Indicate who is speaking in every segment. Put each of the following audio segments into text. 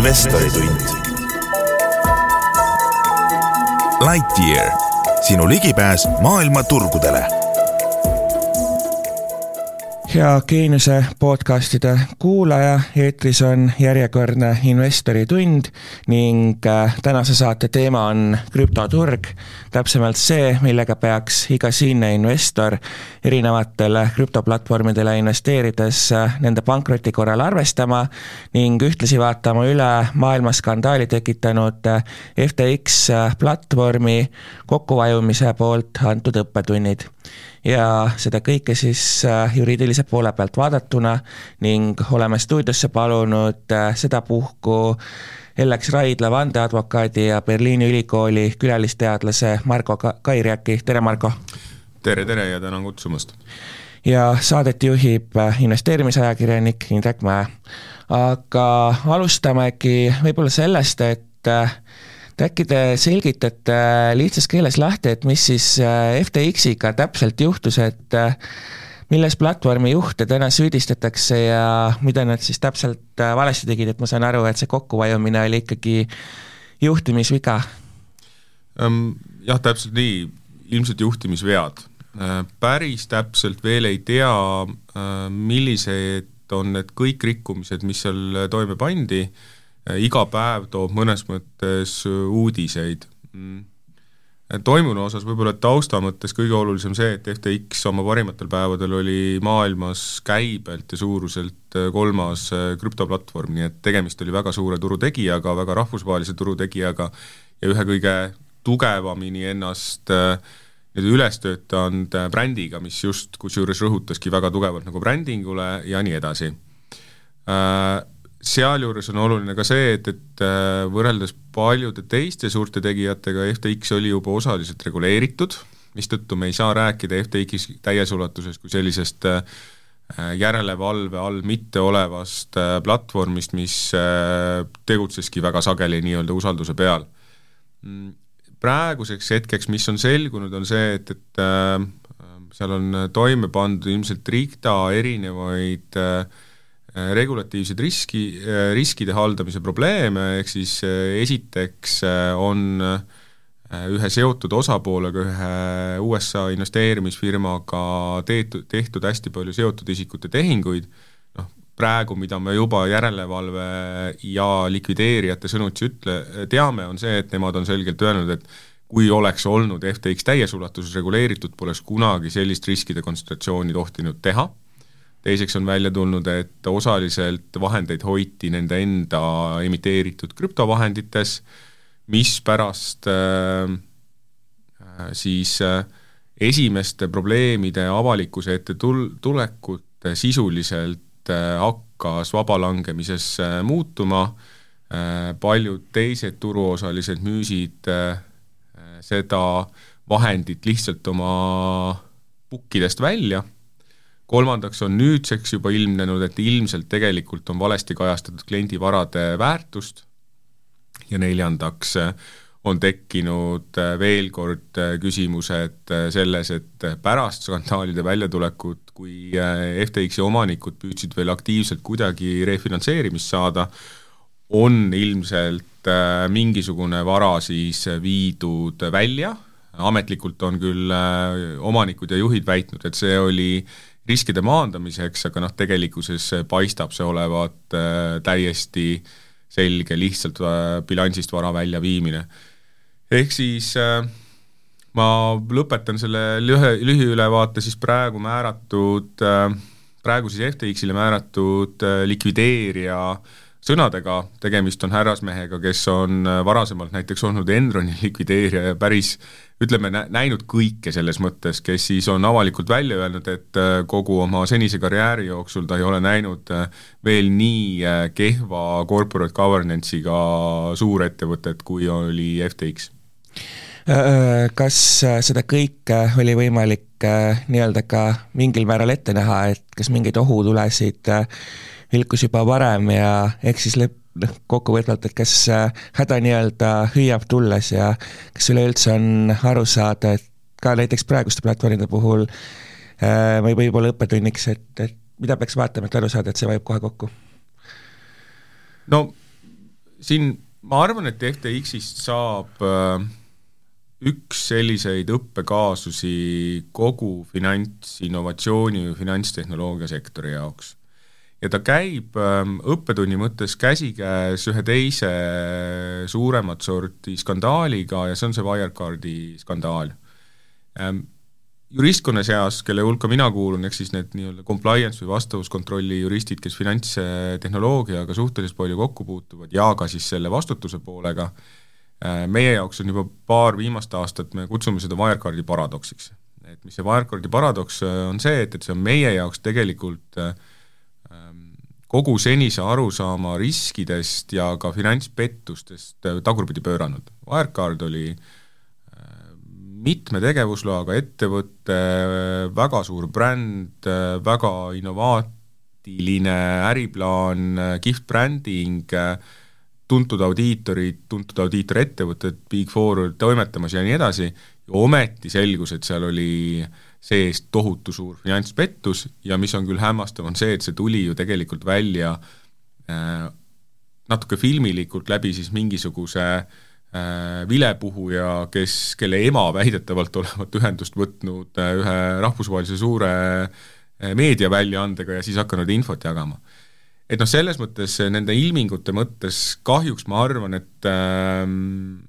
Speaker 1: investoritund. Lightyear, sinu ligipääs maailma turgudele
Speaker 2: hea Geeniuse podcastide kuulaja, eetris on järjekordne investori tund ning äh, tänase saate teema on krüptoturg, täpsemalt see, millega peaks iga siinne investor erinevatele krüptoplatvormidele investeerides äh, nende pankroti korral arvestama ning ühtlasi vaatama üle maailmas skandaali tekitanud äh, FTX platvormi kokkuvajumise poolt antud õppetunnid ja seda kõike siis äh, juriidilise poole pealt vaadatuna ning oleme stuudiosse palunud äh, sedapuhku Ellex Raidla vandeadvokaadi ja Berliini ülikooli külalisteadlase Margo Kairjaki, tere Margo!
Speaker 3: tere, tere ja tänan kutsumast!
Speaker 2: ja saadet juhib äh, investeerimisajakirjanik Indrek Mäe. aga alustamegi võib-olla sellest, et et äkki te selgitate lihtsas keeles lahti, et mis siis äh, FTX-iga täpselt juhtus, et äh, milles platvormi juhte täna süüdistatakse ja mida nad siis täpselt äh, valesti tegid, et ma saan aru, et see kokkuvajumine oli ikkagi juhtimisviga?
Speaker 3: Ehm, jah, täpselt nii, ilmselt juhtimisvead. Päris täpselt veel ei tea, millised on need kõik rikkumised, mis seal toime pandi Äh, iga päev toob mõnes mõttes äh, uudiseid. Mm. toimunu osas võib-olla tausta mõttes kõige olulisem see, et FTX oma parimatel päevadel oli maailmas käibelt ja suuruselt äh, kolmas krüptoplatvorm, nii et tegemist oli väga suure turutegijaga, väga rahvusvahelise turutegijaga ja ühe kõige tugevamini ennast nii-öelda üles töötanud brändiga, mis just kusjuures rõhutaski väga tugevalt nagu brändingule ja nii edasi sealjuures on oluline ka see, et, et äh, võrreldes paljude teiste suurte tegijatega FTX oli juba osaliselt reguleeritud, mistõttu me ei saa rääkida FTX täies ulatuses kui sellisest äh, järelevalve all mitteolevast äh, platvormist, mis tegutseski väga sageli nii-öelda usalduse peal. Mm, praeguseks hetkeks, mis on selgunud, on see, et, et seal on toime pandud ilmselt rida erinevaid äh, Äh, regulatiivseid riski, äh, riskide haldamise probleeme, ehk siis äh, esiteks on ühe seotud osapoolega, ühe USA investeerimisfirmaga tehtud, tehtud hästi palju seotud isikute tehinguid, noh, praegu, mida me juba järelevalve ja likvideerijate sõnutsi ütle, teame, on see, et nemad on selgelt öelnud, et kui oleks olnud FTX täies ulatuses reguleeritud, poleks kunagi sellist riskide kontsentratsiooni tohtinud teha teiseks on välja tulnud, et osaliselt vahendeid hoiti nende enda emiteeritud krüptovahendites, mis pärast äh, äh, siis äh, esimeste probleemide avalikkuse ette tul-, tulekut sisuliselt äh, hakkas vabalangemises äh, muutuma. Äh,, paljud teised turuosalised müüsid äh, seda vahendit lihtsalt oma pukkidest välja kolmandaks on nüüdseks juba ilmnenud, et ilmselt tegelikult on valesti kajastatud kliendi varade väärtust. Ja neljandaks on tekkinud veel kord küsimused selles, et pärast skandaalide väljatulekut, kui FTX-i omanikud püüdsid veel aktiivselt kuidagi refinantseerimist saada, on ilmselt mingisugune vara siis viidud välja, ametlikult on küll omanikud ja juhid väitnud, et see oli äh, riskide maandamiseks, aga noh, tegelikkuses paistab see olevat äh, täiesti selge lihtsalt äh, bilansist vara väljaviimine. ehk siis äh, ma lõpetan selle lühe, lühiülevaate siis praegu määratud, praegu siis FTX-ile määratud likvideerija sõnadega, tegemist on härrasmehega, kes on varasemalt näiteks olnud Enroni likvideerija ja päris ütleme, näinud kõike selles mõttes, kes siis on avalikult välja öelnud, et äh, kogu oma senise karjääri jooksul ta ei ole näinud äh, veel nii äh, kehva corporate governance'iga suurettevõtet, kui oli FTX.
Speaker 2: Kas seda kõike oli võimalik nii-öelda ka mingil määral ette näha, et kas mingeid ohutulesid vilkus juba varem ja ehk siis lõpp, noh, kokkuvõtvalt, et kas äh, häda nii-öelda hüüab tulles ja kas üleüldse on aru saada, et ka näiteks praeguste platvormide puhul äh, või võib-olla õppetunniks, et, et mida peaks vaatama, et aru saada, et see vajub kohe kokku?
Speaker 3: no siin ma arvan, et FTX-ist saab äh, üks selliseid õppekaasusi kogu finantsinnovatsiooni või finantstehnoloogia sektori jaoks. Ja ta käib ähm, õppetunni mõttes käsikäes ühe teise suuremat sorti skandaaliga ja see on see Wirecardi skandaal ähm, juristkonna seas, kelle hulka mina kuulun, ehk siis need nii-öelda compliance või vastavuskontrolli juristid, kes finantstehnoloogiaga suhteliselt palju kokku puutuvad ja ka siis selle vastutuse poolega, äh, meie jaoks on juba paar viimast aastat, me kutsume seda Wirecardi paradoksiks. et mis see Wirecardi paradoks äh, on see, et, et see on meie jaoks tegelikult äh, kogu senise arusaama riskidest ja ka finantspettustest tagurpidi pööranud. Wirecard oli äh, mitme tegevusloaga ettevõte, väga suur bränd, väga innovaatiline äriplaan, kihvt bränding, tuntud audiitorid, tuntud audiitorettevõtted, Big Four toimetamas ja nii edasi, ometi selgus, et seal oli sees tohutu suur finantspettus ja mis on küll hämmastav, on see, et see tuli ju tegelikult välja äh, natuke filmilikult läbi siis mingisuguse äh, Äh, vilepuhuja, kes, kelle ema väidetavalt olevat ühendust võtnud äh, ühe rahvusvahelise suure äh, meediaväljaandega ja siis hakanud infot jagama. et noh, selles mõttes nende ilmingute mõttes kahjuks ma arvan, et ähm,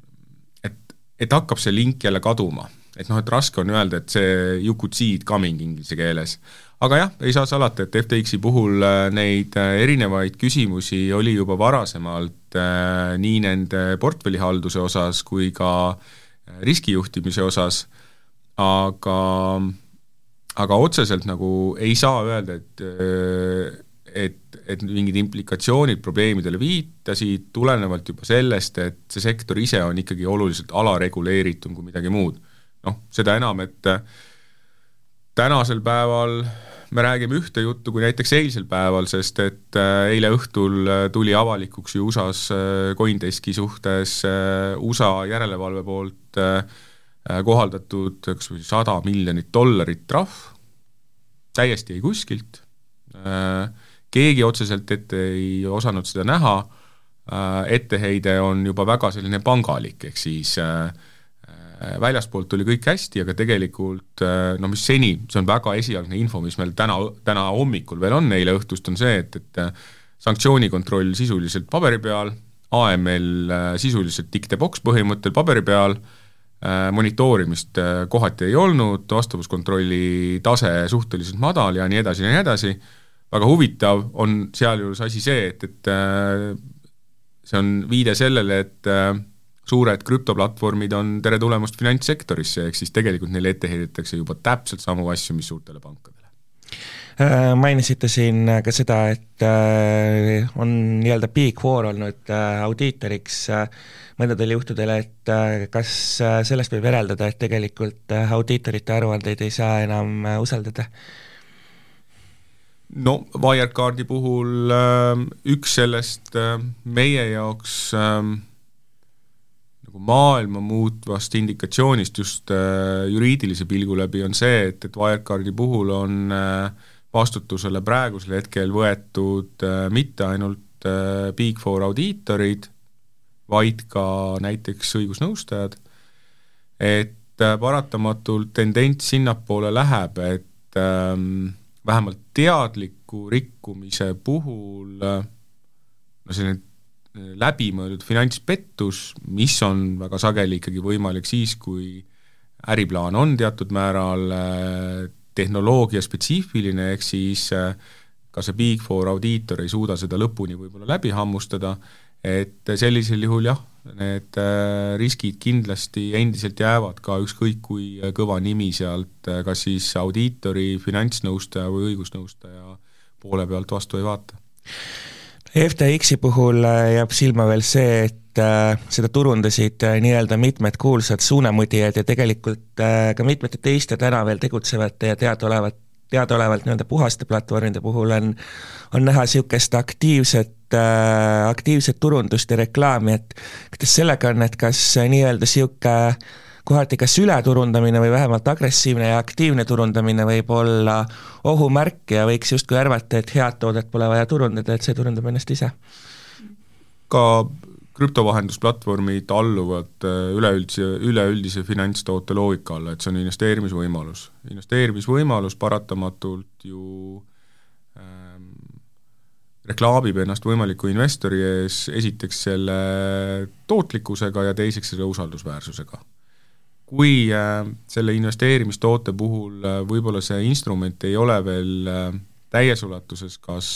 Speaker 3: et, et hakkab see link jälle kaduma. Et noh, et raske on öelda, et see you could see it coming inglise keeles aga jah, ei saa salata, et FTX-i puhul äh, neid äh, erinevaid küsimusi oli juba varasemalt äh, nii nende portfellihalduse osas kui ka riskijuhtimise osas, aga aga otseselt nagu ei saa öelda, et et, et mingid implikatsioonid probleemidele viitasid, tulenevalt juba sellest, et see sektor ise on ikkagi oluliselt alareguleeritum kui midagi muud. Noh, seda enam, et tänasel päeval me räägime ühte juttu kui näiteks eilsel päeval, sest et äh, eile õhtul äh, tuli avalikuks ju USA-s äh, Coindeski suhtes USA järelevalve poolt kohaldatud kas või sada miljonit dollarit trahv, täiesti jäi kuskilt, keegi otseselt ette ei osanud seda näha, etteheide on juba väga selline pangalik, ehk siis äh, Äh, väljaspoolt tuli kõik hästi, aga tegelikult äh, no mis seni, see on väga esialgne info, mis meil täna, täna hommikul veel on, eile õhtust, on see, et, et äh, sanktsioonikontroll sisuliselt paberi peal, AML sisuliselt tick-the-box põhimõttel paberi peal, monitoorimist kohati ei olnud, vastavuskontrolli tase suhteliselt madal ja nii edasi ja nii edasi, väga huvitav on sealjuures asi see, et, et see on viide sellele, et suured krüptoplatvormid on tere tulemast finantssektorisse, ehk siis tegelikult neile ette heidetakse juba täpselt samu asju, mis suurtele pankadele.
Speaker 2: Äh, mainisite siin ka seda, et äh, on nii-öelda big four olnud äh, audiitoriks mõndadel juhtudel, et kas sellest võib järeldada, et tegelikult audiitorite aruandeid ei saa enam usaldada?
Speaker 3: no Wirecardi puhul üks sellest meie jaoks äh, nagu maailma muutvast indikatsioonist just äh, juriidilise pilgu läbi on see, et, et Wirecardi puhul on äh, vastutusele praegusel hetkel võetud äh, mitte ainult äh, Big Four audiitorid, vaid ka näiteks õigusnõustajad, et äh, paratamatult tendents sinnapoole läheb, et ähm, vähemalt teadliku rikkumise puhul äh, no selline läbimõeldud finantspettus, mis on väga sageli ikkagi võimalik siis, kui äriplaan on teatud määral äh, tehnoloogia spetsiifiline, ehk siis äh, ka see Big Four audiitor ei suuda seda lõpuni võib-olla läbi hammustada, et sellisel juhul jah, need äh, riskid kindlasti endiselt jäävad ka ükskõik kui kõva nimi sealt kas siis audiitori, finantsnõustaja või õigusnõustaja poole pealt vastu ei vaata
Speaker 2: FTX-i puhul äh, jääb silma veel see, et äh, seda turundasid äh, nii-öelda mitmed kuulsad suunamudijad ja tegelikult ka mitmete teiste täna veel tegutsevate ja teadaolevat, teadaolevalt nii-öelda puhaste platvormide puhul on, on näha niisugust aktiivset, aktiivset turundust ja reklaami, et kuidas sellega on, et kas nii-öelda niisugune kohati kas ületurundamine või vähemalt agressiivne ja aktiivne turundamine võib olla ohumärk ja võiks justkui arvata, et head toodet pole vaja turundada, et see turundab ennast ise.
Speaker 3: ka krüptovahendusplatvormid alluvad üleüldise, üleüldise finantstoote loogika alla, et see on investeerimisvõimalus. investeerimisvõimalus paratamatult ju ähm, reklaamib ennast võimaliku investori ees esiteks selle tootlikkusega ja teiseks selle usaldusväärsusega. Kui äh, selle investeerimistoote puhul äh, võib-olla see instrument ei ole veel äh, täies ulatuses kas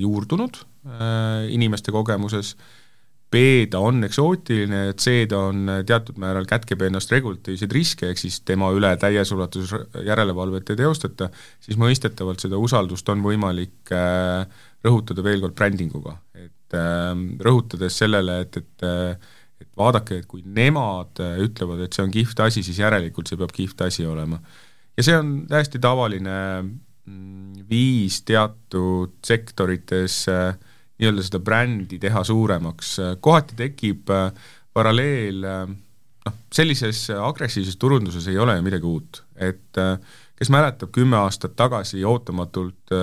Speaker 3: juurdunud inimeste kogemuses, B ta on eksootiline, C ta on teatud määral kätkeb ennast regulatiivseid riske, ehk siis tema üle täies ulatuses järelevalvet ei teostata, siis mõistetavalt seda usaldust on võimalik rõhutada veel kord brändinguga, et rõhutades sellele, et et vaadake, et kui nemad ütlevad, et see on kihvt asi, siis järelikult see peab kihvt asi olema. ja see on täiesti tavaline Mm, viis teatud sektorites äh, nii-öelda seda brändi teha suuremaks, kohati tekib äh, paralleel äh, noh, sellises agressiivses turunduses ei ole ju midagi uut, et kes mäletab, kümme aastat tagasi ootamatult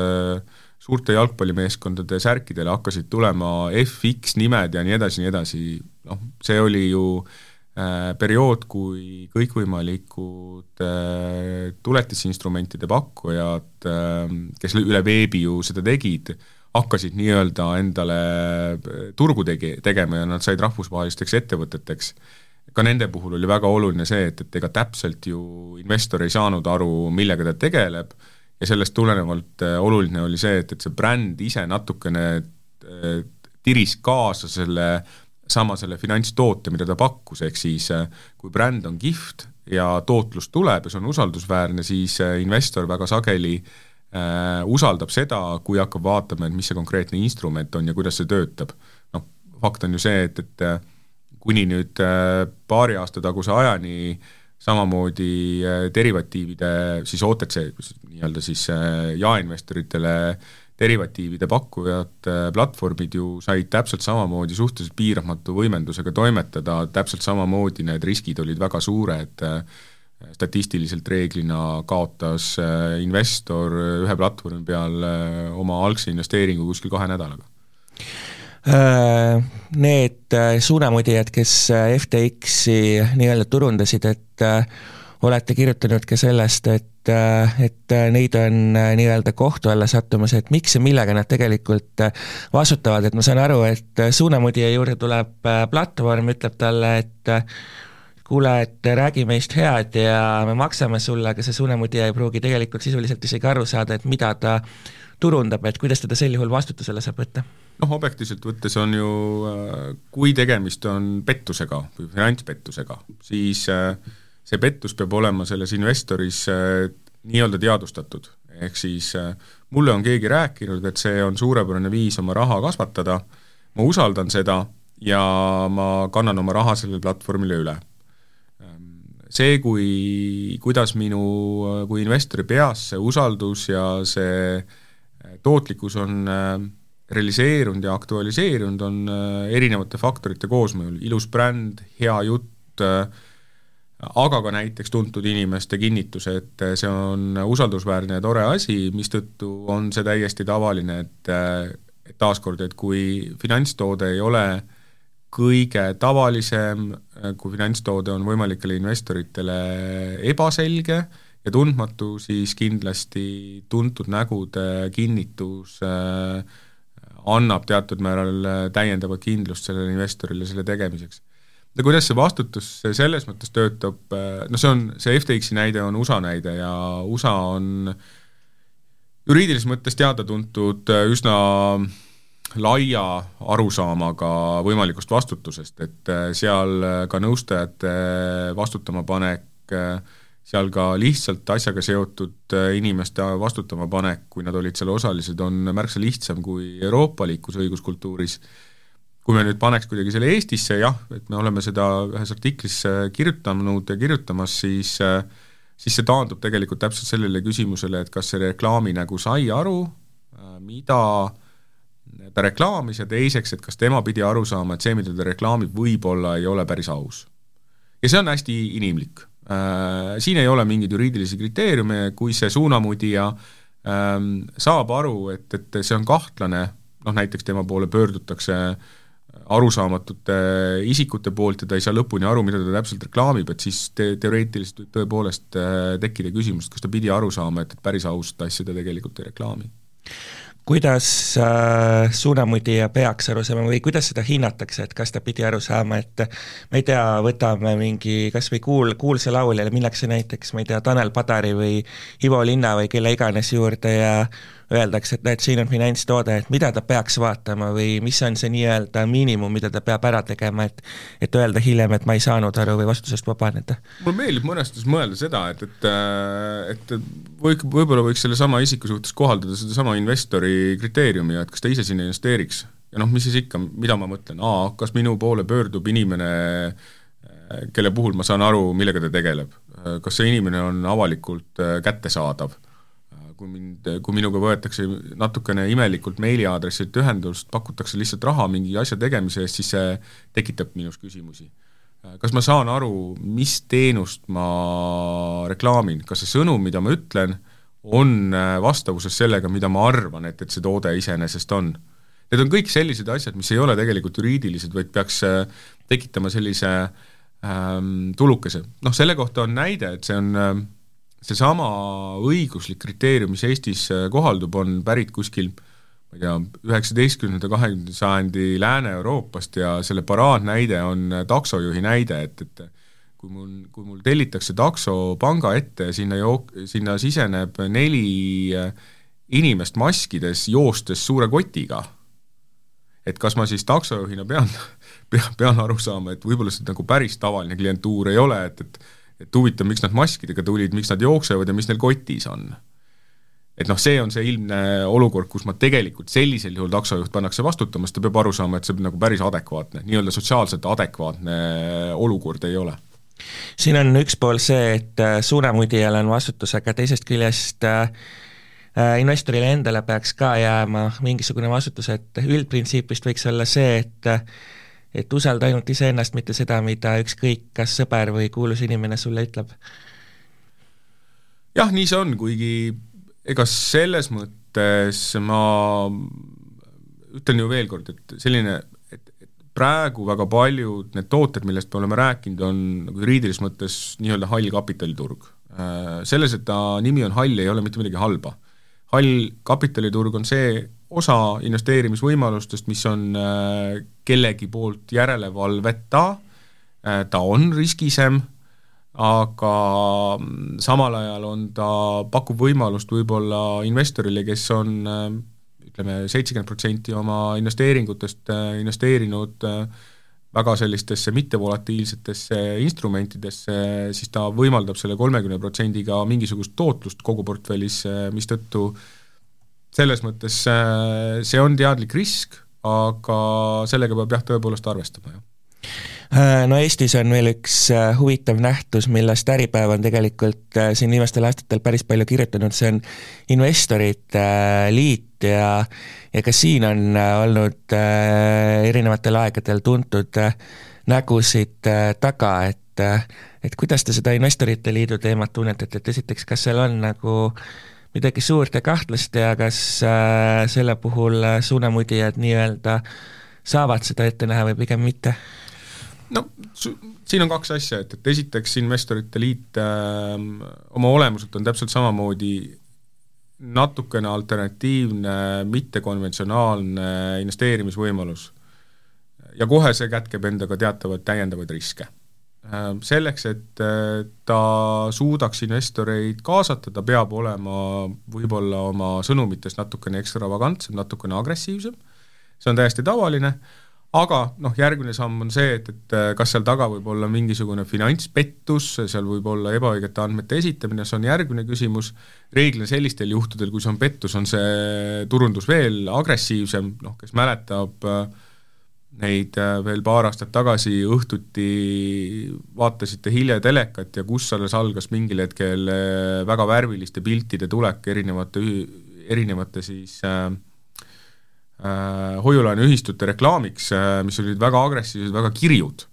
Speaker 3: suurte jalgpallimeeskondade särkidele hakkasid tulema FX nimed ja nii edasi, nii edasi, noh, see oli ju äh, Äh, periood, kui kõikvõimalikud äh, tuletisinstrumentide pakkujad, äh, kes üle veebi ju seda tegid, hakkasid nii-öelda endale turgu tegi, tegema ja nad said rahvusvahelisteks ettevõteteks. ka nende puhul oli väga oluline see, et, et ega täpselt ju investor ei saanud aru, millega ta tegeleb, ja sellest tulenevalt oluline oli see, et, et see bränd ise natukene tiris kaasa selle sama selle finantstoote, mida ta pakkus, ehk siis äh, kui bränd on kihvt ja tootlus tuleb ja see on usaldusväärne, siis äh, investor väga sageli äh, usaldab seda, kui hakkab vaatama, et mis see konkreetne instrument on ja kuidas see töötab. noh, fakt on ju see, et, et äh, kuni nüüd äh, paari aasta taguse ajani samamoodi äh, derivatiivide siis OTC, nii-öelda siis jaeinvestoritele derivatiivide pakkujad, platvormid ju said täpselt samamoodi suhteliselt piiramatu võimendusega toimetada, täpselt samamoodi need riskid olid väga suured, statistiliselt reeglina kaotas äh, investor ühe platvormi peal äh, oma algse investeeringu kuskil kahe nädalaga.
Speaker 2: Äh, Need suunamudijad, kes FTX-i nii-öelda turundasid, et olete kirjutanud ka sellest, et, et neid on nii-öelda kohtu alla sattumas, et miks ja millega nad tegelikult vastutavad, et ma saan aru, et suunamudija juurde tuleb platvorm, ütleb talle, et kuule, et räägi meist head ja me maksame sulle, aga see suunamudija ei pruugi tegelikult sisuliselt isegi aru saada, et mida ta turundab, et kuidas teda sel juhul vastutusele saab võtta?
Speaker 3: noh, objektiivselt võttes on ju, kui tegemist on pettusega või finantspettusega, siis äh, see pettus peab olema selles investoris äh, nii-öelda teadvustatud, ehk siis äh, mulle on keegi rääkinud, et see on suurepärane viis oma raha kasvatada, ma usaldan seda ja ma kannan oma raha sellele platvormile üle. Ähm, see, kui, kuidas minu kui investori peas see usaldus ja see äh, tootlikkus on realiseerunud ja aktualiseerunud, on erinevate faktorite koosmõjul, ilus bränd, hea jutt äh,, aga ka näiteks tuntud inimeste kinnitus, et see on usaldusväärne ja tore asi, mistõttu on see täiesti tavaline, et et taaskord, et kui finantstoode ei ole kõige tavalisem, kui finantstoode on võimalikele investoritele ebaselge ja tundmatu, siis kindlasti tuntud nägude kinnitus äh, annab teatud määral täiendavat kindlust sellele investorile selle tegemiseks no kuidas see vastutus selles mõttes töötab, noh see on, see FTX-i näide on USA näide ja USA on juriidilises mõttes teada-tuntud üsna laia arusaamaga võimalikust vastutusest, et seal ka nõustajate vastutama panek, seal ka lihtsalt asjaga seotud inimeste vastutama panek, kui nad olid seal osalised, on märksa lihtsam kui euroopalikus õiguskultuuris kui me nüüd paneks kuidagi selle Eestisse, jah, et me oleme seda ühes artiklis kirjutanud ja kirjutamas, siis siis see taandub tegelikult täpselt sellele küsimusele, et kas see reklaaminägu sai aru, mida ta reklaamis ja teiseks, et kas tema pidi aru saama, et see, mida ta reklaamib, võib-olla ei ole päris aus. ja see on hästi inimlik. Siin ei ole mingeid juriidilisi kriteeriume, kui see suunamudija saab aru, et, et see on kahtlane, noh näiteks tema poole pöördutakse äh, arusaamatute isikute poolt ja ta ei saa lõpuni aru, mida ta täpselt reklaamib, et siis te-, teoreetiliselt võib tõepoolest tekkida küsimus, kas ta pidi aru saama, et, et päris ausat asja ta tegelikult ei reklaami.
Speaker 2: Kuidas äh, suunamudija peaks aru saama või kuidas seda hinnatakse, et kas ta pidi aru saama, et ma ei tea, võtame mingi kas või kuul-, kuulsa lauljale, minnakse näiteks, ma ei tea, Tanel Padari või Ivo Linna või kelle iganes juurde ja öeldakse, et näed, siin on finantstoode, et mida ta peaks vaatama või mis on see nii-öelda miinimum, mida ta peab ära tegema, et et öelda hiljem, et ma ei saanud aru või vastutusest vabaneda?
Speaker 3: mulle meeldib mõnes mõttes mõelda seda, et, et et või, võib-olla võiks sellesama isiku suhtes kohaldada sedasama investori kriteeriumi, et kas ta ise sinna investeeriks. ja noh, mis siis ikka, mida ma mõtlen, aa, kas minu poole pöördub inimene, kelle puhul ma saan aru, millega ta tegeleb. kas see inimene on avalikult kättesaadav kui mind, kui minuga võetakse natukene imelikult meiliaadressilt ühendust, pakutakse lihtsalt raha mingi asja tegemise eest, siis see tekitab minus küsimusi. kas ma saan aru, mis teenust ma reklaamin, kas see sõnum, mida ma ütlen, on vastavuses sellega, mida ma arvan, et, et see toode iseenesest on? Need on kõik sellised asjad, mis ei ole tegelikult juriidilised, vaid peaks tekitama sellise ähm, tulukese. noh, selle kohta on näide, et see on äh, seesama õiguslik kriteerium, mis Eestis äh, kohaldub, on pärit kuskil ma ei tea, üheksateistkümnenda, kahekümnenda sajandi Lääne-Euroopast ja selle paraadnäide on äh, taksojuhi näide, et, et kui mul, kui mul tellitakse takso panga ette ja sinna jook-, sinna siseneb neli äh, inimest maskides, joostes suure kotiga, et kas ma siis taksojuhina pean, pean, pean aru saama, et võib-olla see nagu päris tavaline klientuur ei ole, et, et et huvitav, miks nad maskidega tulid, miks nad jooksevad ja mis neil kotis on. et noh, see on see ilmne olukord, kus ma tegelikult sellisel juhul taksojuht pannakse vastutama, sest ta peab aru saama, et see on nagu päris adekvaatne, nii-öelda sotsiaalselt adekvaatne olukord ei ole
Speaker 2: siin on üks pool see, et äh, suunamudijal on vastutus, aga teisest küljest äh, äh, investorile endale peaks ka jääma mingisugune vastutus, et üldprintsiip vist võiks olla see, et et usalda ainult iseennast, mitte seda, mida ükskõik kas sõber või kuulus inimene sulle ütleb.
Speaker 3: jah, nii see on, kuigi ega selles mõttes ma ütlen ju veel kord, et selline, et, et praegu väga paljud need tooted, millest me oleme rääkinud, on nagu juriidilises mõttes nii-öelda hall kapitaliturg. Selles, et ta nimi on hall, ei ole mitte midagi halba. hall kapitaliturg on see osa investeerimisvõimalustest, mis on äh, kellegi poolt järelevalveta, äh, ta on riskisem, aga mm, samal ajal on ta, pakub võimalust võib-olla investorile, kes on äh, ütleme, seitsekümmend protsenti oma investeeringutest investeerinud väga sellistesse mittevolatiilsetesse instrumentidesse, siis ta võimaldab selle kolmekümne protsendiga mingisugust tootlust kogu portfellis, mistõttu äh, selles mõttes äh, see on teadlik risk, aga sellega peab jah, tõepoolest arvestama, jah.
Speaker 2: Äh, no Eestis on veel üks äh, huvitav nähtus, millest Äripäev on tegelikult siin viimastel aastatel päris palju kirjutanud, see on investorite liit ja ja ka siin on olnud erinevatel aegadel tuntud nägusid taga, et et kuidas te seda investorite liidu teemat tunnetate, et esiteks, kas seal on nagu äh, midagi suurt ja kahtlast ja kas äh, selle puhul äh, suunamudijad nii-öelda saavad seda ette näha või pigem mitte?
Speaker 3: no siin on kaks asja, et, et esiteks Investorite Liit äh, oma olemuselt on täpselt samamoodi natukene alternatiivne, mittekonventsionaalne investeerimisvõimalus. ja kohe see kätkeb endaga teatavaid täiendavaid riske selleks, et äh, ta suudaks investoreid kaasata, ta peab olema võib-olla oma sõnumites natukene ekstravagantsem, natukene agressiivsem, see on täiesti tavaline, aga noh, järgmine samm on see, et, et äh, kas seal taga võib olla mingisugune finantspettus, seal võib olla ebaõigete andmete esitamine, see on järgmine küsimus, reeglina sellistel juhtudel, kui see on pettus, on see turundus veel agressiivsem, noh, kes mäletab äh, neid äh, veel paar aastat tagasi õhtuti vaatasite hilja telekat ja kus alles algas mingil hetkel äh, väga värviliste piltide tulek erinevate, erinevate siis äh, äh, hoiulaenuühistute reklaamiks äh,, mis olid väga agressiivsed, väga kirjud.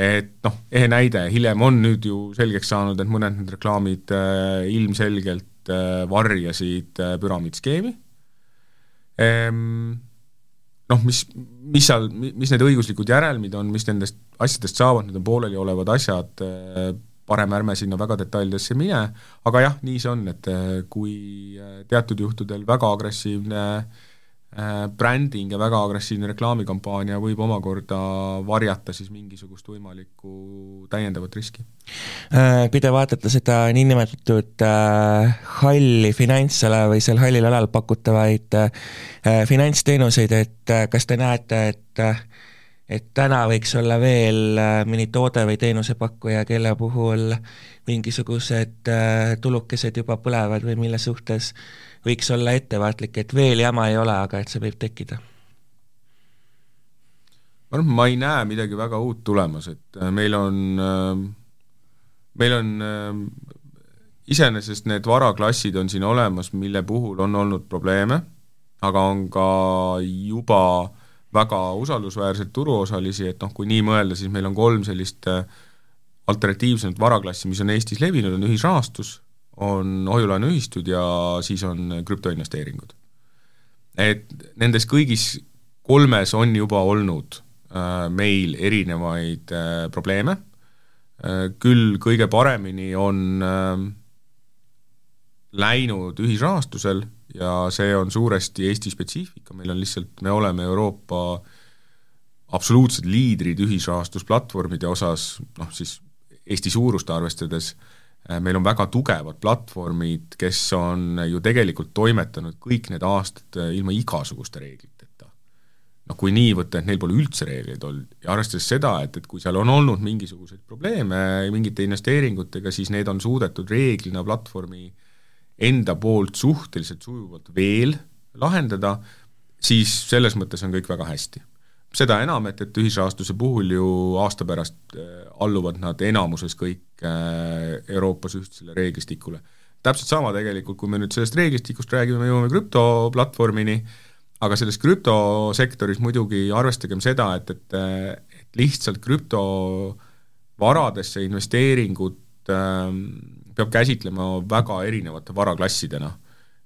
Speaker 3: et noh, ehe näide, hiljem on nüüd ju selgeks saanud, et mõned need reklaamid äh, ilmselgelt äh, varjasid äh, püramiidskeemi ehm,, noh, mis, mis seal, mis need õiguslikud järelmid on, mis nendest asjadest saavad, need on pooleliolevad asjad, parem ärme sinna väga detailidesse mine, aga jah, nii see on, et kui teatud juhtudel väga agressiivne äh, Äh, bränding ja väga agressiivne reklaamikampaania võib omakorda varjata siis mingisugust võimalikku täiendavat riski.
Speaker 2: Äh, kui te vaatate seda niinimetatud äh, halli finantsala või seal hallil alal pakutavaid finantsteenuseid, et kas te näete, et et täna võiks olla veel mõni toode või teenusepakkuja, kelle puhul mingisugused tulukesed juba põlevad või mille suhtes äh, võiks olla ettevaatlik, et veel jama ei ole, aga et see võib tekkida?
Speaker 3: ma arvan, ma ei näe midagi väga uut tulemas, et äh, meil on, äh, meil on äh, iseenesest need varaklassid on siin olemas, mille puhul on olnud probleeme, aga on ka juba väga usaldusväärseid turuosalisi, et noh, kui nii mõelda, siis meil on kolm sellist alternatiivsemat varaklassi, mis on Eestis levinud, on ühisrahastus, on hoiu-laenuühistud ja siis on krüptoinvesteeringud. et nendes kõigis kolmes on juba olnud äh, meil erinevaid äh, probleeme äh,, küll kõige paremini on läinud ühisrahastusel ja see on suuresti Eesti spetsiifika, meil on lihtsalt, me oleme Euroopa absoluutsed liidrid ühisrahastusplatvormide osas, noh siis Eesti suurust arvestades Äh, meil on väga tugevad platvormid, kes on ju tegelikult toimetanud kõik need aastad äh, ilma igasuguste reegliteta. noh, kui nii võtta, et neil pole üldse reegleid olnud ja arvestades seda, et, et kui seal on olnud mingisuguseid probleeme mingite investeeringutega, siis need on suudetud reeglina platvormi enda poolt suhteliselt sujuvalt veel lahendada, siis selles mõttes on kõik väga hästi seda enam, et, et ühisrahastuse puhul ju aasta pärast äh, alluvad nad enamuses kõik äh, Euroopas ühtsele reeglistikule. täpselt sama tegelikult, kui me nüüd sellest reeglistikust räägime, me jõuame krüptoplatvormini, aga selles krüptosektoris muidugi arvestagem seda, et, et, et lihtsalt krüptovaradesse investeeringut äh, peab käsitlema väga erinevate varaklassidena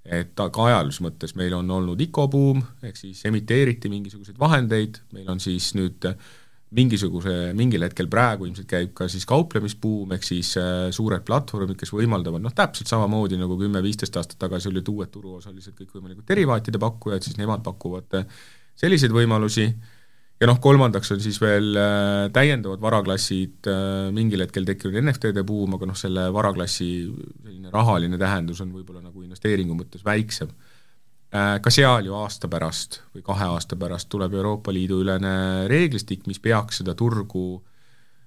Speaker 3: et ka ajalises mõttes meil on olnud ICO buum, ehk siis emiteeriti mingisuguseid vahendeid, meil on siis nüüd mingisuguse, mingil hetkel praegu ilmselt käib ka siis kauplemisbuum, ehk siis äh, suured platvormid, kes võimaldavad noh, täpselt samamoodi nagu kümme-viisteist aastat tagasi olid uued turuosalised, kõikvõimalikud derivaatide pakkujad, siis nemad pakuvad äh, selliseid võimalusi ja noh, kolmandaks on siis veel äh, täiendavad varaklassid, äh, mingil hetkel tekkinud NFT-de buum, aga noh, selle varaklassi selline rahaline tähendus on võib-olla nagu investeeringu mõttes väiksem. Äh, ka seal ju aasta pärast või kahe aasta pärast tuleb Euroopa Liidu ülene reeglistik, mis peaks seda turgu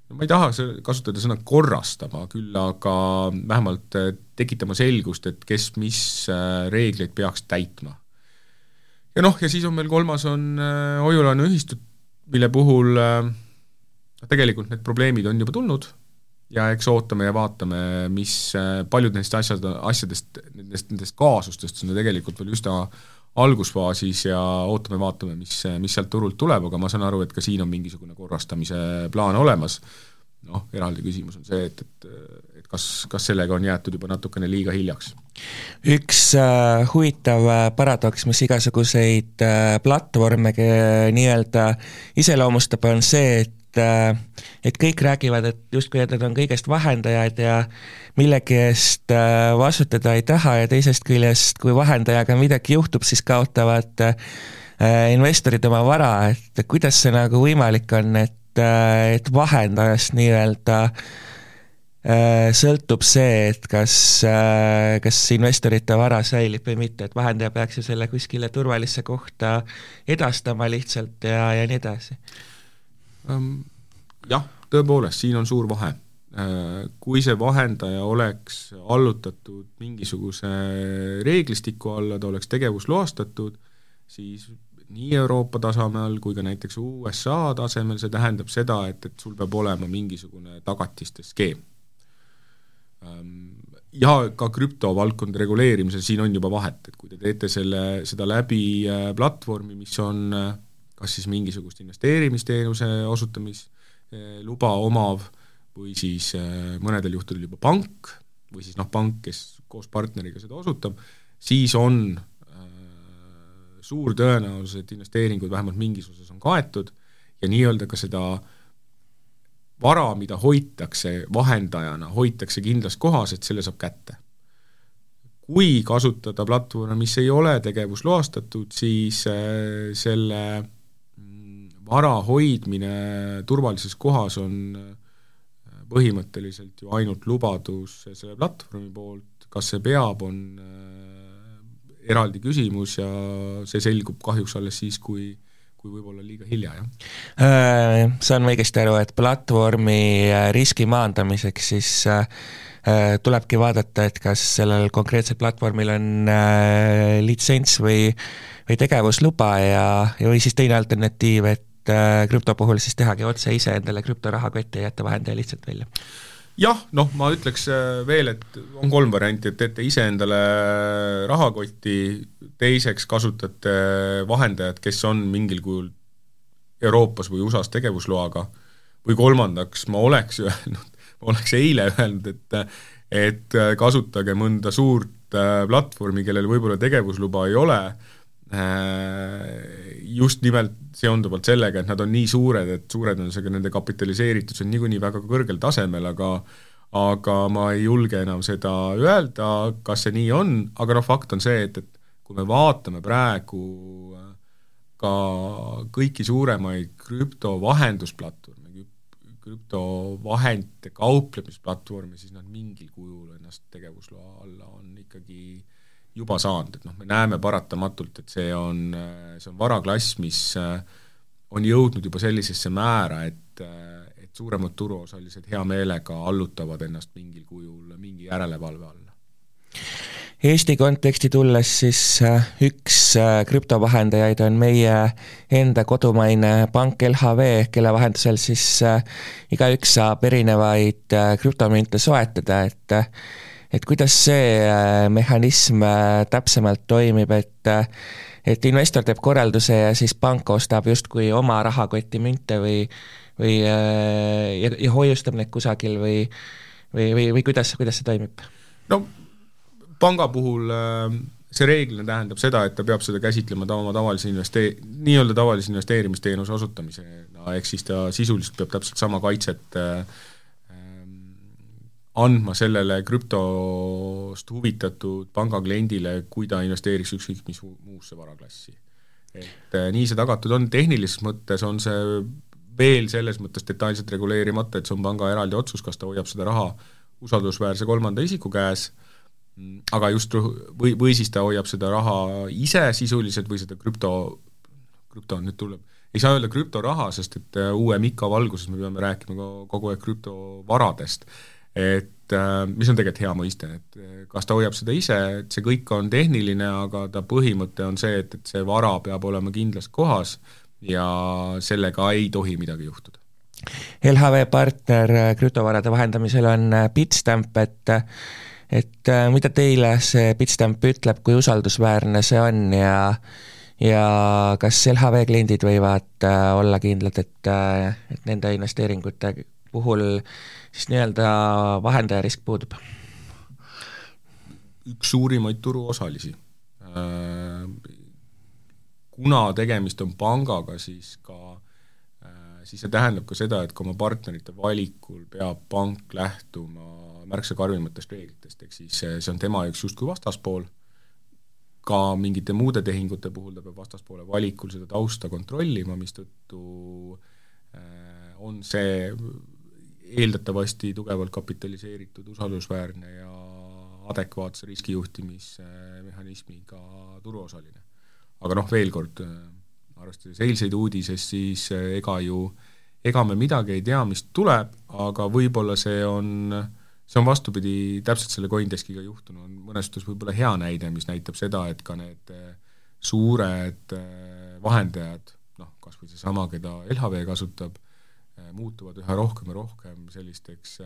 Speaker 3: no ma ei taha kasutada sõna korrastama, küll aga vähemalt tekitama selgust, et kes mis reegleid peaks täitma ja noh, ja siis on meil kolmas, on hoiu-laenuühistud, mille puhul äh, tegelikult need probleemid on juba tulnud ja eks ootame ja vaatame, mis, äh, paljud neist asjad, asjadest, nendest, nendest kaasustest on tegelikult veel üsna algusfaasis ja ootame-vaatame, mis, mis sealt turult tuleb, aga ma saan aru, et ka siin on mingisugune korrastamise plaan olemas, noh, eraldi küsimus on see, et, et et kas, kas sellega on jäetud juba natukene liiga hiljaks?
Speaker 2: üks äh, huvitav äh, paradoks, mis igasuguseid äh, platvorme nii-öelda iseloomustab, on see, et äh, et kõik räägivad, et justkui et nad on kõigest vahendajad ja millegi eest äh, vastutada ei taha ja teisest küljest, kui vahendajaga midagi juhtub, siis kaotavad investorid oma vara, et kuidas see nagu võimalik on, et, et vahendajast nii-öelda Äh, sõltub see, et kas, äh, kas investorite vara säilib või mitte, et vahendaja peaks ju selle kuskile turvalisse kohta edastama lihtsalt ja, ja nii edasi.
Speaker 3: Ähm, jah, tõepoolest, siin on suur vahe. Äh, kui see vahendaja oleks allutatud mingisuguse reeglistiku alla, ta oleks tegevusloastatud, siis nii Euroopa tasemel kui ka näiteks USA tasemel, see tähendab seda, et, et sul peab olema mingisugune tagatiste skeem ja ka krüptovaldkonna reguleerimisel siin on juba vahet, et kui te teete selle, seda läbi äh, platvormi, mis on äh, kas siis mingisugust investeerimisteenuse osutamisluba äh, omav või siis mõnedel juhtudel juba pank või siis noh, pank, kes koos partneriga seda osutab, siis on suur tõenäosus, et investeeringud vähemalt mingis osas on kaetud ja nii-öelda ka seda vara, mida hoitakse vahendajana, hoitakse kindlas kohas, et selle saab kätte. kui kasutada platvorme, mis ei ole tegevusloastatud, siis äh, selle mm, vara hoidmine turvalises kohas on äh, põhimõtteliselt ju ainult lubadus selle platvormi poolt, kas see peab, on äh, eraldi küsimus ja see selgub kahjuks alles siis, kui kui võib-olla liiga hilja, jah?
Speaker 2: Äh, saan õigesti aru, et platvormi äh, riski maandamiseks siis äh, tulebki vaadata, et kas sellel konkreetsel platvormil on litsents või, või tegevusluba ja, ja või siis teine alternatiiv, et krüpto puhul siis tehagi otse ise endale krüptorahakotti ja jätta vahendaja lihtsalt välja
Speaker 3: jah, noh, ma ütleks veel, et on kolm varianti, et teete iseendale rahakotti, teiseks kasutate vahendajat, kes on mingil kujul Euroopas või USA-s tegevusloaga, või kolmandaks ma oleks öelnud, oleks eile öelnud, et et kasutage mõnda suurt äh, platvormi, kellel võib-olla tegevusluba ei ole, äh, just nimelt seonduvalt sellega, et nad on nii suured, et see ka nende kapitaliseeritus on niikuinii väga kõrgel tasemel, aga aga ma ei julge enam seda öelda, kas see nii on, aga noh, fakt on see, et, et kui me vaatame praegu äh, ka kõiki suuremaid krüptovahendusplatvorme, krüptovahendite kauplemisplatvorme, siis nad mingil kujul ennast tegevusloa alla on ikkagi juba saanud, et noh, me näeme paratamatult, et see on, äh, see on varaklass, mis äh, on jõudnud juba sellisesse määra, et, et suuremad turuosalised hea meelega allutavad ennast mingil kujul mingi järelevalve alla.
Speaker 2: Eesti konteksti tulles siis äh, üks äh, krüptovahendajaid on meie enda kodumaine pank LHV, kelle vahendusel siis äh, igaüks saab erinevaid krüptomünte soetada, et et kuidas see mehhanism täpsemalt toimib, et et investor teeb korralduse ja siis pank ostab justkui oma rahakoti münte või või ja, ja hoiustab neid kusagil või või, või, või kuidas, kuidas see toimib?
Speaker 3: no panga puhul äh, see reeglina tähendab seda, et ta peab seda käsitlema ta oma tavalise investee-, nii-öelda tavalise investeerimisteenuse osutamisena, ehk siis ta sisuliselt peab täpselt sama kaitset äh, andma sellele krüptost huvitatud panga kliendile, kui ta investeeriks ükskõik mis muusse varaklassi. et äh, nii see tagatud on, tehnilises mõttes on see veel selles mõttes detailselt reguleerimata, et see on panga eraldi otsus, kas ta hoiab seda raha usaldusväärse kolmanda isiku käes aga just või, või siis ta hoiab seda raha ise sisuliselt või seda krüpto, krüpto nüüd tuleb, ei saa öelda krüptoraha, sest et äh, uue Mika valguses me peame rääkima kogu aeg krüptovaradest. Et äh, mis on tegelikult hea mõiste, et äh, kas ta hoiab seda ise, et see kõik on tehniline, aga ta põhimõte on see, et, et see vara peab olema kindlas kohas ja sellega ei tohi midagi juhtuda.
Speaker 2: LHV partner krüptovarade vahendamisel on Bitstamp, et et äh, mida teile see Bitstamp ütleb, kui usaldusväärne see on ja ja kas LHV kliendid võivad äh, olla kindlad, et, äh, et nende investeeringute puhul siis nii-öelda vahendaja risk puudub?
Speaker 3: üks suurimaid turuosalisi. kuna tegemist on pangaga, siis ka siis see tähendab ka seda, et ka oma partnerite valikul peab pank lähtuma märksa karmimatest reeglitest, ehk siis see on tema jaoks justkui vastaspool, ka mingite muude tehingute puhul ta peab vastaspoole valikul seda tausta kontrollima, mistõttu äh, on see eeldatavasti tugevalt kapitaliseeritud, usaldusväärne ja adekvaatse riskijuhtimismehhanismiga turuosaline. aga noh, veel kord, äh, arvestades eilseid uudiseid, siis äh, ega ju, ega me midagi ei tea, mis tuleb, aga võib-olla see on äh, see on vastupidi täpselt selle Coindeskiga juhtunu, on mõnes suhtes võib-olla hea näide, mis näitab seda, et ka need eh, suured vahendajad, noh, kas või seesama, keda LHV kasutab, muutuvad üha rohkem ja rohkem sellisteks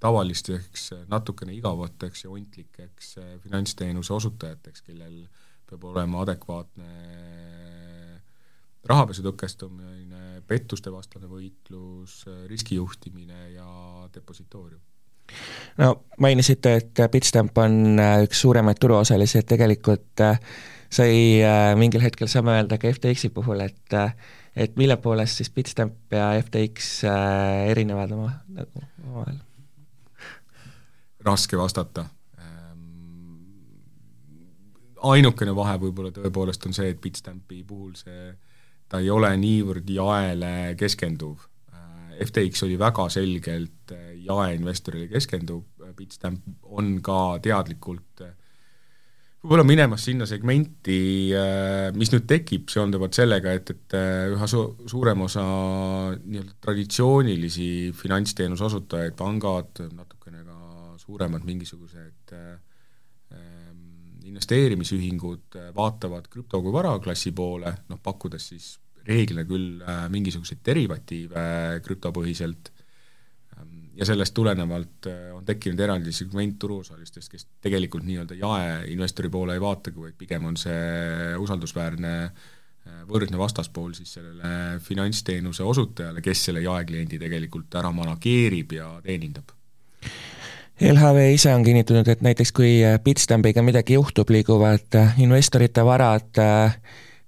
Speaker 3: tavalisteks natukene igavateks ja ontlikeks finantsteenuse osutajateks, kellel peab olema adekvaatne rahapesu tõkestamine, pettuste vastane võitlus, riskijuhtimine ja depositoorium.
Speaker 2: No mainisite, et Bitstamp on üks suuremaid turuosalisi, et tegelikult sai mingil hetkel saame öelda ka FTX-i puhul, et et mille poolest siis Bitstamp ja FTX erinevad oma, nagu omavahel?
Speaker 3: raske vastata ainukene vahe võib-olla tõepoolest on see, et Bitstampi puhul see, ta ei ole niivõrd jaele keskenduv. FTX oli väga selgelt jaeinvestorile keskenduv, Bitstamp on ka teadlikult võib-olla minemas sinna segmenti, mis nüüd tekib seonduvalt sellega, et, et üha su-, suurem osa nii-öelda traditsioonilisi finantsteenuse osutajaid, pangad, natukene ka suuremad mingisugused äh, investeerimisühingud äh, vaatavad krüpto kui varaklassi poole, noh pakkudes siis reeglina küll äh, mingisuguseid derivatiive äh, krüptopõhiselt, ähm, ja sellest tulenevalt on tekkinud eraldi segment turuosalistest, kes tegelikult nii-öelda jaeinvestori poole ei vaatagi, vaid pigem on see usaldusväärne võrdne vastaspool siis sellele finantsteenuse osutajale, kes selle jaekliendi tegelikult ära manageerib ja teenindab.
Speaker 2: LHV ise on kinnitanud, et näiteks kui äh, Bitstampiga midagi juhtub, liiguvad äh, investorite varad äh,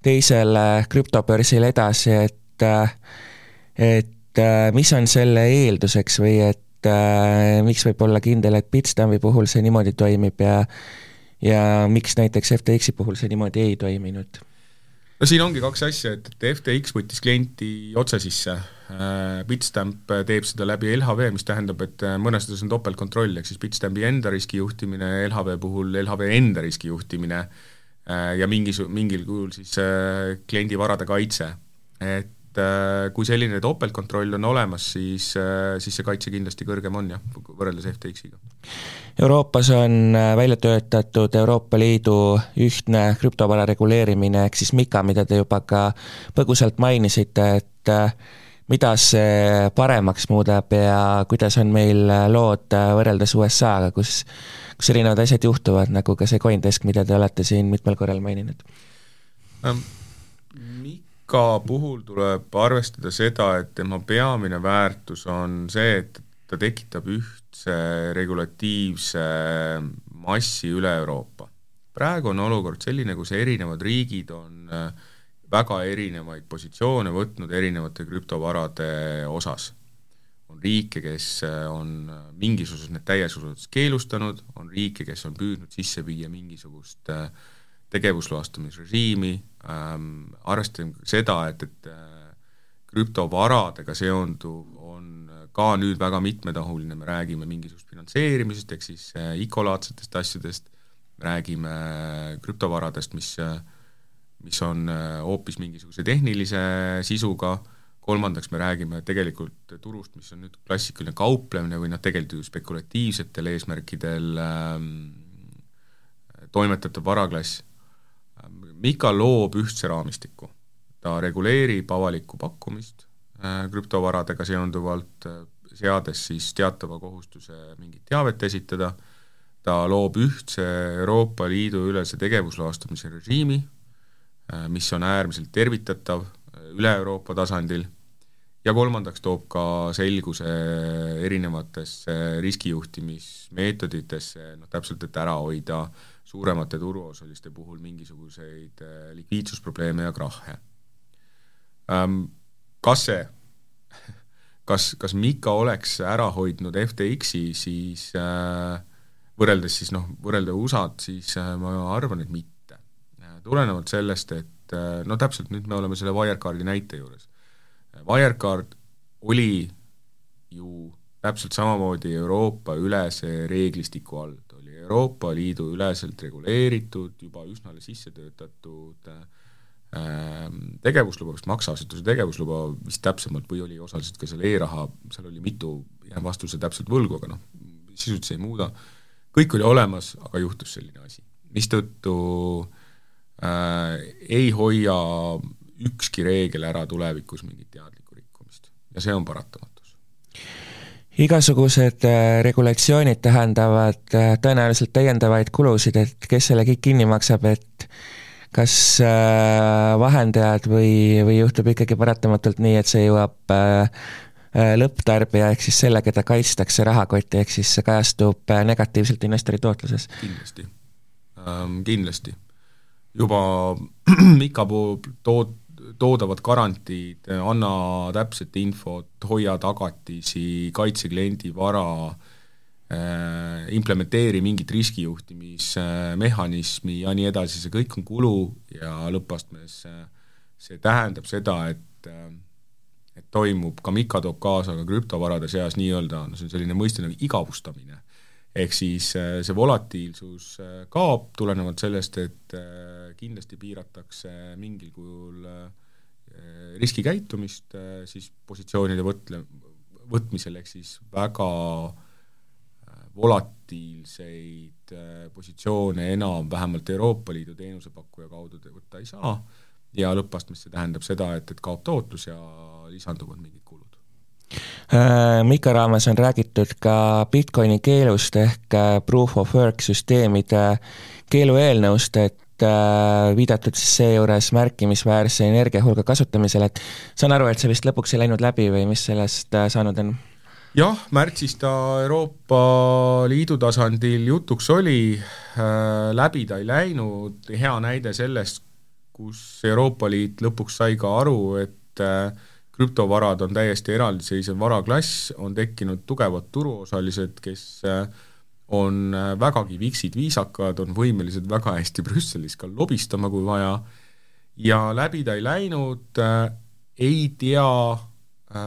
Speaker 2: teisele krüptobörsil edasi, et et mis on selle eelduseks või et miks võib olla kindel, et Bitstampi puhul see niimoodi toimib ja ja miks näiteks FTX-i puhul see niimoodi ei toiminud?
Speaker 3: no siin ongi kaks asja, et, et FTX võttis klienti otse sisse Äh, Bitstamp teeb seda läbi LHV, mis tähendab, et äh, mõnes mõttes on topeltkontroll, ehk siis Bitstampi enda riskijuhtimine, LHV puhul LHV enda riskijuhtimine äh, ja mingis, mingil kujul siis kliendi varade kaitse. et kui selline topeltkontroll on olemas, siis, siis see kaitse kindlasti kõrgem on jah, võrreldes FTX-iga.
Speaker 2: Euroopas on välja töötatud Euroopa Liidu ühtne krüptovara reguleerimine, ehk siis MiCA, mida te juba ka põgusalt mainisite, et mida see paremaks muudab ja kuidas on meil lood võrreldes USA-ga, kus, kus erinevad asjad juhtuvad, nagu ka see Coindesk, mida te olete siin mitmel korral maininud
Speaker 3: ähm,? Mika puhul tuleb arvestada seda, et tema peamine väärtus on see, et ta tekitab ühtse regulatiivse massi üle Euroopa. praegu on olukord selline, kus erinevad riigid on äh, väga erinevaid positsioone võtnud erinevate krüptovarade osas. on riike, kes äh, on mingisuguses need täies osas keelustanud, on riike, kes on püüdnud sisse viia mingisugust äh, tegevusloastamisrežiimi ähm,, arvestame seda, et, et äh, krüptovaradega seonduv on ka nüüd väga mitmetahuline, me räägime mingisugust finantseerimisest, ehk siis ICO-laadsetest asjadest, räägime krüptovaradest, mis äh, mis on äh, hoopis mingisuguse tehnilise sisuga, kolmandaks me räägime tegelikult turust, mis on nüüd klassikaline kauplemine või noh, tegelikult ju spekulatiivsetel eesmärkidel ähm, toimetatav varaklass. Mika loob ühtse raamistiku, ta reguleerib avalikku pakkumist äh, krüptovaradega seonduvalt, äh, seades siis teatava kohustuse mingit teavet esitada, ta loob ühtse Euroopa Liidu ülese tegevusloastamise režiimi, Äh, mis on äärmiselt tervitatav äh, üle Euroopa tasandil, ja kolmandaks toob ka selguse erinevatesse riskijuhtimismeetoditesse, noh täpselt, et ära hoida suuremate turuosaliste puhul mingisuguseid äh, likviidsusprobleeme ja krahhe. Ähm, kas see, kas, kas Mika oleks ära hoidnud FTX-i, siis võrreldes siis noh, võrrelda USA-d, siis ma arvan, et mitte tulenevalt sellest, et äh, no täpselt, nüüd me oleme selle Wirecardi näite juures. Wirecard oli ju täpselt samamoodi Euroopa ülese reeglistiku all, Euroopa Liidu üleselt reguleeritud, juba üsna sisse töötatud äh, tegevusluba, vist makseasutuse tegevusluba vist täpsemalt või oli osaliselt ka seal e-raha, seal oli mitu, jään vastuse täpselt võlgu, aga noh, sisult see ei muuda, kõik oli olemas, aga juhtus selline asi, mistõttu äh, ei hoia ükski reegel ära tulevikus mingit teadlikku rikkumist. Ja see on paratamatus.
Speaker 2: Igasugused äh, regulatsioonid tähendavad äh, tõenäoliselt täiendavaid kulusid, et kes selle kõik kinni maksab, et kas äh, vahendajad või, või juhtub ikkagi paratamatult nii, et see jõuab lõpptarbija ehk siis selle, keda kaitstakse rahakotti, ehk siis see kajastub negatiivselt investori tootluses?
Speaker 3: kindlasti ähm,, kindlasti. juba Mika tood-, toodavad garantiid, anna täpset infot, hoia tagatisi, kaitse kliendi vara äh,, implementeeri mingit riskijuhtimismehhanismi ja nii edasi, see kõik on kulu ja lõppastmes äh, see tähendab seda, et äh, et toimub, ka Mika toob kaasa ka krüptovarade seas nii-öelda, no see on selline mõiste nagu igavustamine. Ehk siis äh, see volatiilsus äh, kaob tulenevalt sellest, et kindlasti piiratakse mingil kujul riskikäitumist siis positsioonide võtle, võtmisel, ehk siis väga volatiilseid positsioone enam vähemalt Euroopa Liidu teenusepakkuja kaudu võtta ei saa ja lõppastmes see tähendab seda, et, et kaob tootlus ja lisanduvad mingid kulud.
Speaker 2: Äh, Mika raames on räägitud ka Bitcoini keelust ehk äh, proof of work süsteemide keelueelnõust, et äh, viidatud siis seejuures märkimisväärse energiahulga kasutamisele, et saan aru, et see vist lõpuks ei läinud läbi või mis sellest saanud on?
Speaker 3: jah, märtsis ta Euroopa Liidu tasandil jutuks oli. Äh,, läbi ta ei läinud, hea näide sellest, kus Euroopa Liit lõpuks sai ka aru, et äh, krüptovarad on täiesti eraldiseisev varaklass, on tekkinud tugevad turuosalised, kes äh, on äh, vägagi viksid, viisakad, on võimelised väga hästi Brüsselis ka lobistama, kui vaja, ja läbi ta ei läinud, ei tea,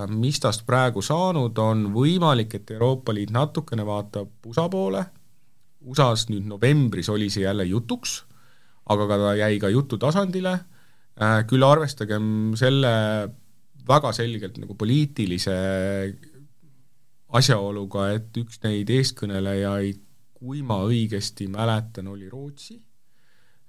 Speaker 3: mis tast praegu saanud on, võimalik, et Euroopa Liit natukene vaatab USA poole, USA-s nüüd novembris oli see jälle jutuks aga ka ta jäi ka jutu tasandile, äh, küll arvestagem selle väga selgelt nagu poliitilise asjaoluga, et üks neid eeskõnelejaid, kui ma õigesti mäletan, oli Rootsi.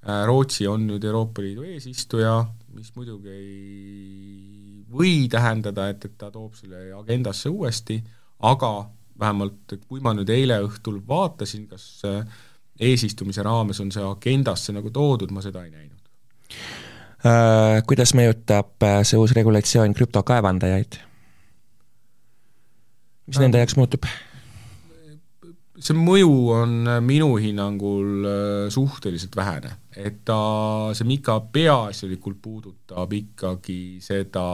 Speaker 3: Äh, Rootsi on nüüd Euroopa Liidu eesistuja, mis muidugi ei või tähendada, et, et ta toob selle agendasse uuesti, aga vähemalt kui ma nüüd eile õhtul vaatasin, kas äh, eesistumise raames on see agendasse nagu toodud, ma seda ei näinud.
Speaker 2: Äh, kuidas mõjutab äh, see uus regulatsioon krüptokaevandajaid? mis nende jaoks muutub?
Speaker 3: see mõju on minu hinnangul äh, suhteliselt vähene, et ta, see Mika peaasjalikult puudutab ikkagi seda,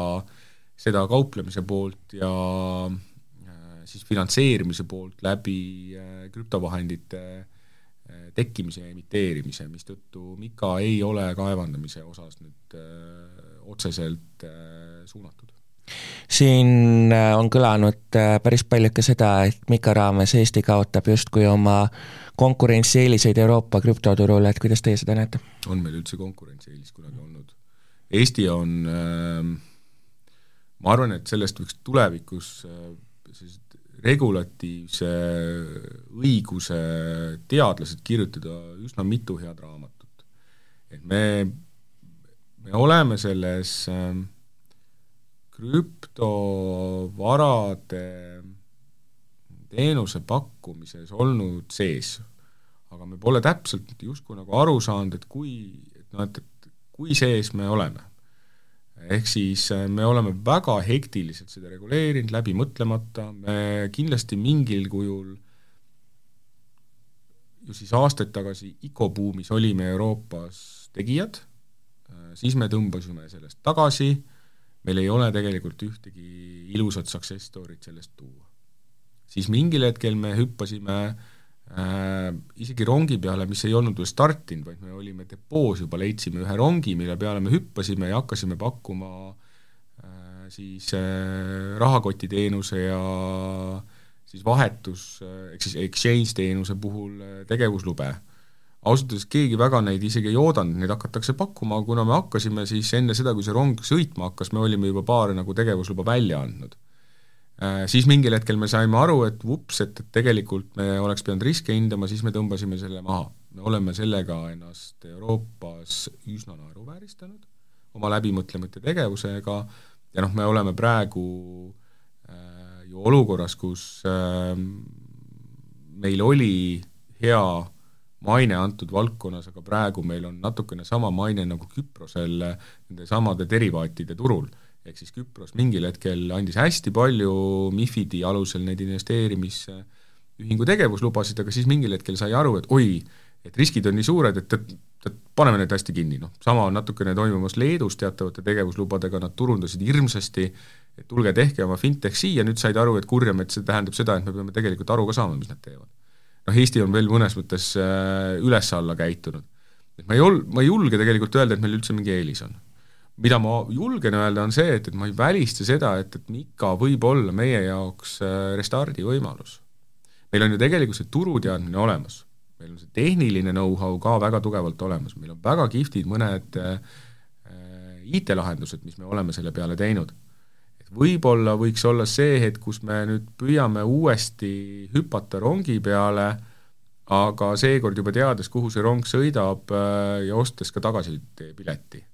Speaker 3: seda kauplemise poolt ja siis finantseerimise poolt läbi krüptovahendite äh, tekkimise ja emiteerimise, mistõttu Mika ei ole kaevandamise osas nüüd äh, otseselt äh, suunatud.
Speaker 2: siin äh, on kõlanud päris palju ka seda, et Mika raames Eesti kaotab justkui oma konkurentsieeliseid Euroopa krüptoturul, et kuidas teie seda näete?
Speaker 3: on meil üldse konkurentsieelis kunagi olnud? Eesti on äh, ma arvan, et sellest võiks tulevikus sellised regulatiivse õiguse teadlased kirjutada üsna mitu head raamatut. et me, me oleme selles ähm, krüptovarade teenuse pakkumises olnud sees, aga me pole täpselt justkui nagu aru saanud, et kui, et noh, et, et kui sees me oleme ehk siis äh, me oleme väga hektiliselt seda reguleerinud, läbi mõtlemata, me kindlasti mingil kujul ju siis aastaid tagasi ICO-buumis olime Euroopas tegijad, äh, siis me tõmbasime sellest tagasi, meil ei ole tegelikult ühtegi ilusat success story't sellest tuua. siis mingil hetkel me hüppasime äh, äh, isegi rongi peale, mis ei olnud veel startinud, vaid me olime depoos juba, leidsime ühe rongi, mille peale me hüppasime ja hakkasime pakkuma äh, siis äh, rahakotiteenuse ja siis vahetus, äh, ehk siis exchange teenuse puhul äh, tegevuslube. ausalt öeldes keegi väga neid isegi ei oodanud, neid hakatakse pakkuma, kuna me hakkasime, siis enne seda, kui see rong sõitma hakkas, me olime juba paar nagu tegevusluba välja andnud siis mingil hetkel me saime aru, et vups, et, et tegelikult me oleks pidanud riske hindama, siis me tõmbasime selle maha. me oleme sellega ennast Euroopas üsna naeruvääristanud oma läbimõtlemata tegevusega ja noh, me oleme praegu äh, ju olukorras, kus äh, meil oli hea maine antud valdkonnas, aga praegu meil on natukene sama maine nagu Küprosel nende samade derivaatide turul ehk siis Küpros mingil hetkel andis hästi palju MIFID-i alusel neid investeerimisühingu tegevuslubasid, aga siis mingil hetkel sai aru, et oi, et riskid on nii suured, et, et, et paneme need hästi kinni, noh, sama on natukene toimumas Leedus teatavate tegevuslubadega, nad turundasid hirmsasti, et tulge tehke oma fintech siia, nüüd said aru, et kurjam, et see tähendab seda, et me peame tegelikult aru ka saama, mis nad teevad. noh, Eesti on veel mõnes mõttes äh, üles-alla käitunud. et ma ei ol-, ma ei julge tegelikult öelda, et meil üldse mingi eelis on. Mida ma julgen öelda, on see, et, et ma ei välista seda, et, et Mika võib olla meie jaoks äh, restardi võimalus. meil on ju tegelikult see turuteadmine olemas meil on see tehniline know-how ka väga tugevalt olemas, meil on väga kihvtid mõned äh, IT-lahendused, mis me oleme selle peale teinud. et võib-olla võiks olla see hetk, kus me nüüd püüame uuesti hüpata rongi peale, aga seekord juba teades, kuhu see rong sõidab äh, ja ostes ka tagasipileti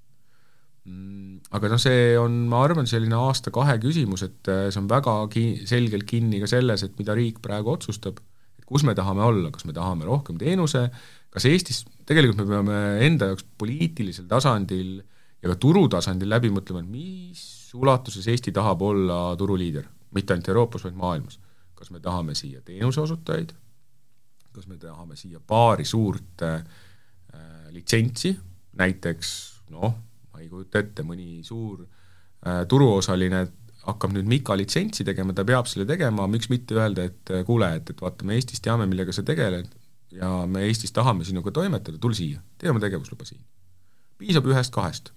Speaker 3: aga noh, see on, ma arvan, selline aasta-kahe küsimus, et äh, see on väga ki-, selgelt kinni ka selles, et mida riik praegu otsustab. Kus me tahame olla, kas me tahame rohkem teenuse, kas Eestis, tegelikult me peame enda jaoks poliitilisel tasandil ja ka turu tasandil läbi mõtlema, et mis ulatuses Eesti tahab olla turuliider, mitte ainult Euroopas, vaid maailmas. kas me tahame siia teenuse osutajaid, kas me tahame siia paari suurt äh, litsentsi, näiteks noh, ei kujuta ette, mõni suur äh, turuosaline hakkab nüüd Mika litsentsi tegema, ta peab selle tegema, miks mitte öelda, et äh, kuule, et, et vaata, me Eestis teame, millega sa tegeled ja me Eestis tahame sinuga toimetada, tule siia, tee oma tegevusluba siin. piisab ühest-kahest.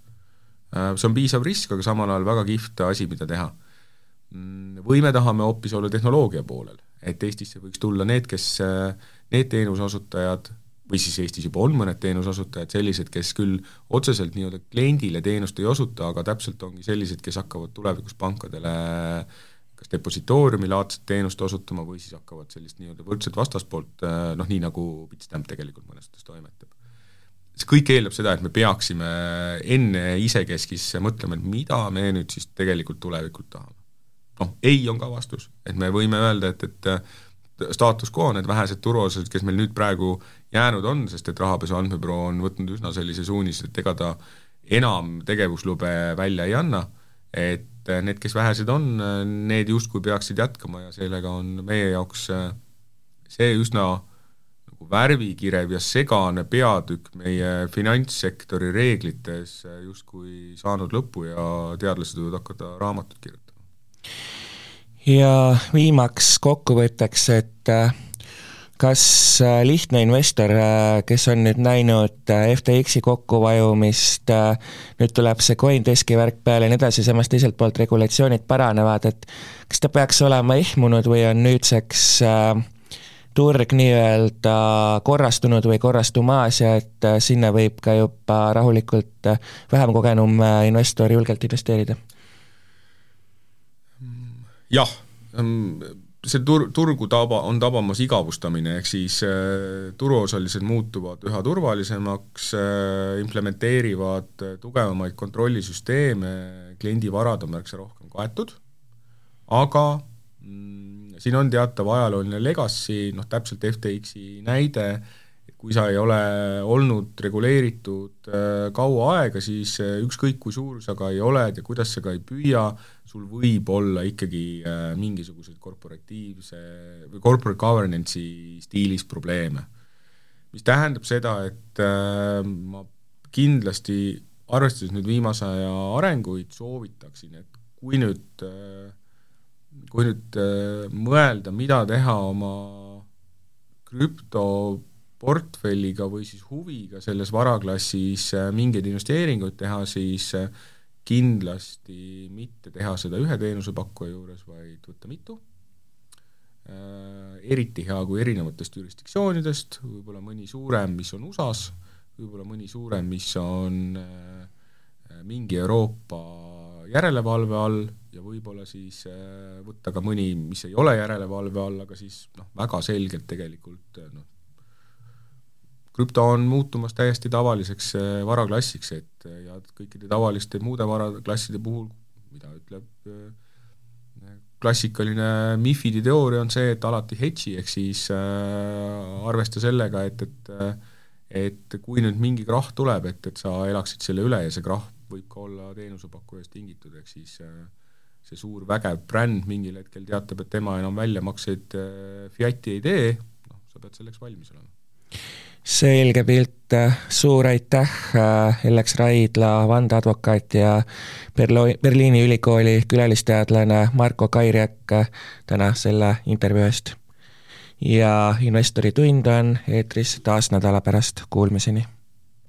Speaker 3: Äh, see on piisav risk, aga samal ajal väga kihvt asi, mida teha. Mm, või me tahame hoopis olla tehnoloogia poolel, et Eestisse võiks tulla need, kes, äh, need teenuseosutajad, või siis Eestis juba on mõned teenuseosutajad sellised, kes küll otseselt nii-öelda kliendile teenust ei osuta, aga täpselt ongi sellised, kes hakkavad tulevikus pankadele kas depositooriumi laadset teenust osutama või siis hakkavad sellist nii-öelda võrdset vastaspoolt, noh nii nagu Bitstamp tegelikult mõnes mõttes toimetab. see kõik eeldab seda, et me peaksime enne isekeskis mõtlema, et mida me nüüd siis tegelikult tulevikult tahame. noh, ei on ka vastus, et me võime öelda, et, et staatus quo, need vähesed turuosalised, kes meil nüüd praegu jäänud on, sest et Rahapesu Andmebüroo on võtnud üsna sellise suunise, et ega ta enam tegevuslube välja ei anna, et need, kes vähesed on, need justkui peaksid jätkama ja sellega on meie jaoks see üsna nagu värvikirev ja segane peatükk meie finantssektori reeglites justkui saanud lõpu ja teadlased võivad hakata raamatut kirjutama.
Speaker 2: ja viimaks kokkuvõtteks, et kas äh, lihtne investor, äh, kes on nüüd näinud äh, FTX-i kokkuvajumist, nüüd tuleb see Coindeski värk peale ja nii edasi, samas teiselt poolt regulatsioonid paranevad, et kas ta peaks olema ehmunud või on nüüdseks turg nii-öelda korrastunud või korrastumas ja et sinna võib ka juba rahulikult vähem kogenum investor julgelt investeerida?
Speaker 3: jah, mm, see tur-, turgu taba, on tabamas igavustamine, ehk siis äh, turuosalised muutuvad üha turvalisemaks äh,, implementeerivad äh, tugevamaid kontrollisüsteeme, kliendi varad on märksa rohkem kaetud, aga mm, siin on teatav ajalooline legacy, noh täpselt FTX-i näide, kui sa ei ole olnud reguleeritud äh, kaua aega, siis ükskõik, kui suur sa ka ei oled ja kuidas sa ka ei püüa, sul võib olla ikkagi äh, mingisuguseid korporatiivse või corporate governance'i stiilis probleeme. mis tähendab seda, et ma kindlasti, arvestades nüüd viimase aja arenguid, soovitaksin, et kui nüüd, kui nüüd mõelda, mida teha oma krüpto portfelliga või siis huviga selles varaklassis äh, mingeid investeeringuid teha, siis äh, kindlasti mitte teha seda ühe teenusepakkuja juures, vaid võtta mitu, äh, eriti hea, kui erinevatest jurisdiktsioonidest, võib-olla mõni suurem, mis on USA-s, võib-olla mõni suurem, mis on mingi Euroopa järelevalve all ja võib-olla siis võtta ka mõni, mis ei ole järelevalve all, aga siis noh, väga selgelt tegelikult noh, krüpto on muutumas täiesti tavaliseks äh, varaklassiks, et äh, ja kõikide tavaliste muude varaklasside puhul, mida ütleb äh, klassikaline MIFID-i teooria, on see, et alati hedge'i, ehk siis äh, arvesta sellega, et, et et kui nüüd mingi krahh tuleb, et, et sa elaksid selle üle ja see krahh võib ka olla teenusepakkujast tingitud, ehk siis see suur vägev bränd mingil hetkel teatab, et tema enam väljamakseid Fiati ei tee, noh, sa pead selleks valmis olema
Speaker 2: selge pilt, suur aitäh, Ellex Raidla, vandeadvokaat ja Berlo-, Berliini ülikooli külalisteadlane Marko Kairjak täna selle intervjuu eest. ja Investori tund on eetris taas nädala pärast, kuulmiseni